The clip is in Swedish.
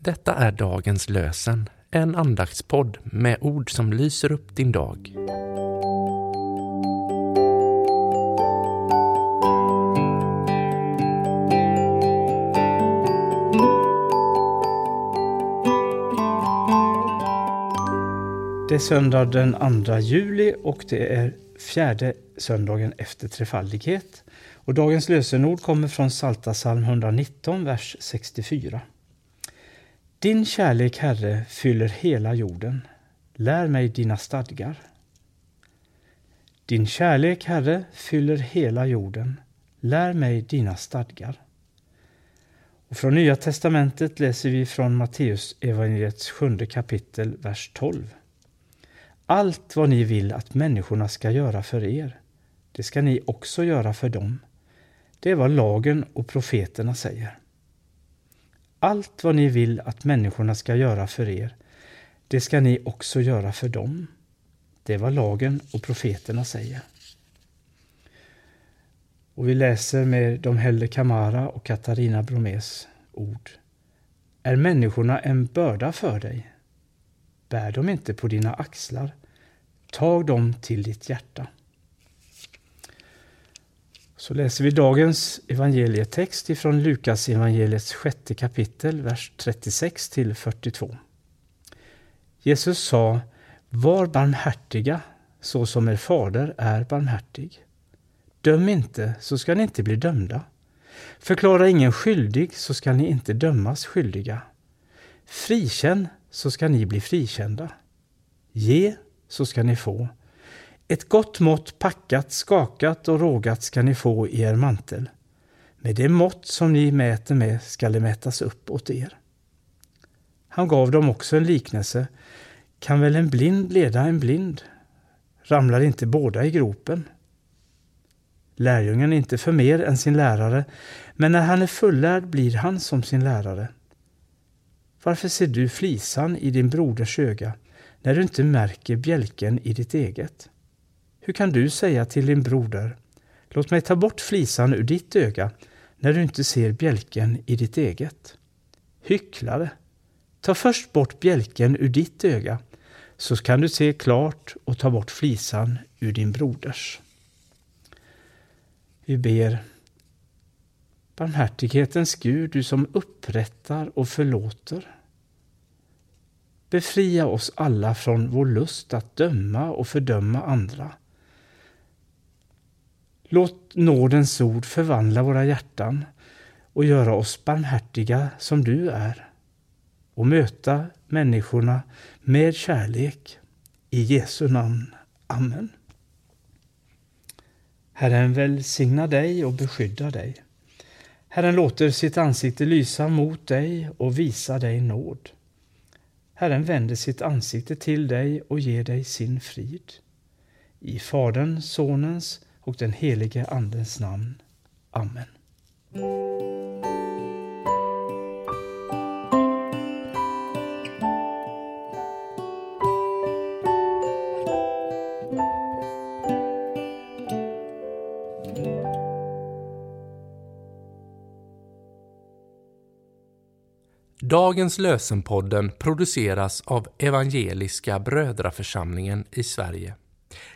Detta är dagens lösen, en andaktspodd med ord som lyser upp din dag. Det är söndag den 2 juli och det är fjärde söndagen efter trefaldighet. Och dagens lösenord kommer från Salta psalm 119, vers 64. Din kärlek, Herre, fyller hela jorden. Lär mig dina stadgar. Din kärlek, Herre, fyller hela jorden. Lär mig dina stadgar. Och från Nya testamentet läser vi från Matteus evangeliets sjunde kapitel, vers 12. Allt vad ni vill att människorna ska göra för er, det ska ni också göra för dem. Det är vad lagen och profeterna säger. Allt vad ni vill att människorna ska göra för er, det ska ni också göra för dem. Det är vad lagen och profeterna säger. Och vi läser med de Helle Kamara och Katarina Bromés ord. Är människorna en börda för dig? Bär dem inte på dina axlar. Tag dem till ditt hjärta. Så läser vi dagens evangelietext ifrån Lukas evangeliets sjätte kapitel, vers 36 till 42. Jesus sa, var barmhärtiga så som er fader är barmhärtig. Döm inte, så ska ni inte bli dömda. Förklara ingen skyldig, så ska ni inte dömas skyldiga. Frikänn, så ska ni bli frikända. Ge, så ska ni få. Ett gott mått packat, skakat och rågat ska ni få i er mantel. Med det mått som ni mäter med skall det mätas upp åt er. Han gav dem också en liknelse. Kan väl en blind leda en blind? Ramlar inte båda i gropen? Lärjungen är inte för mer än sin lärare, men när han är fullärd blir han som sin lärare. Varför ser du flisan i din broders öga när du inte märker bjälken i ditt eget? Hur kan du säga till din broder, låt mig ta bort flisan ur ditt öga när du inte ser bjälken i ditt eget? Hycklare! Ta först bort bjälken ur ditt öga, så kan du se klart och ta bort flisan ur din broders. Vi ber Barmhärtighetens Gud, du som upprättar och förlåter. Befria oss alla från vår lust att döma och fördöma andra. Låt nådens ord förvandla våra hjärtan och göra oss barmhärtiga som du är och möta människorna med kärlek. I Jesu namn. Amen. Herren välsigna dig och beskydda dig. Herren låter sitt ansikte lysa mot dig och visa dig nåd. Herren vänder sitt ansikte till dig och ger dig sin frid. I Faderns, Sonens och den helige Andens namn. Amen. Dagens lösenpodden produceras av Evangeliska Brödraförsamlingen i Sverige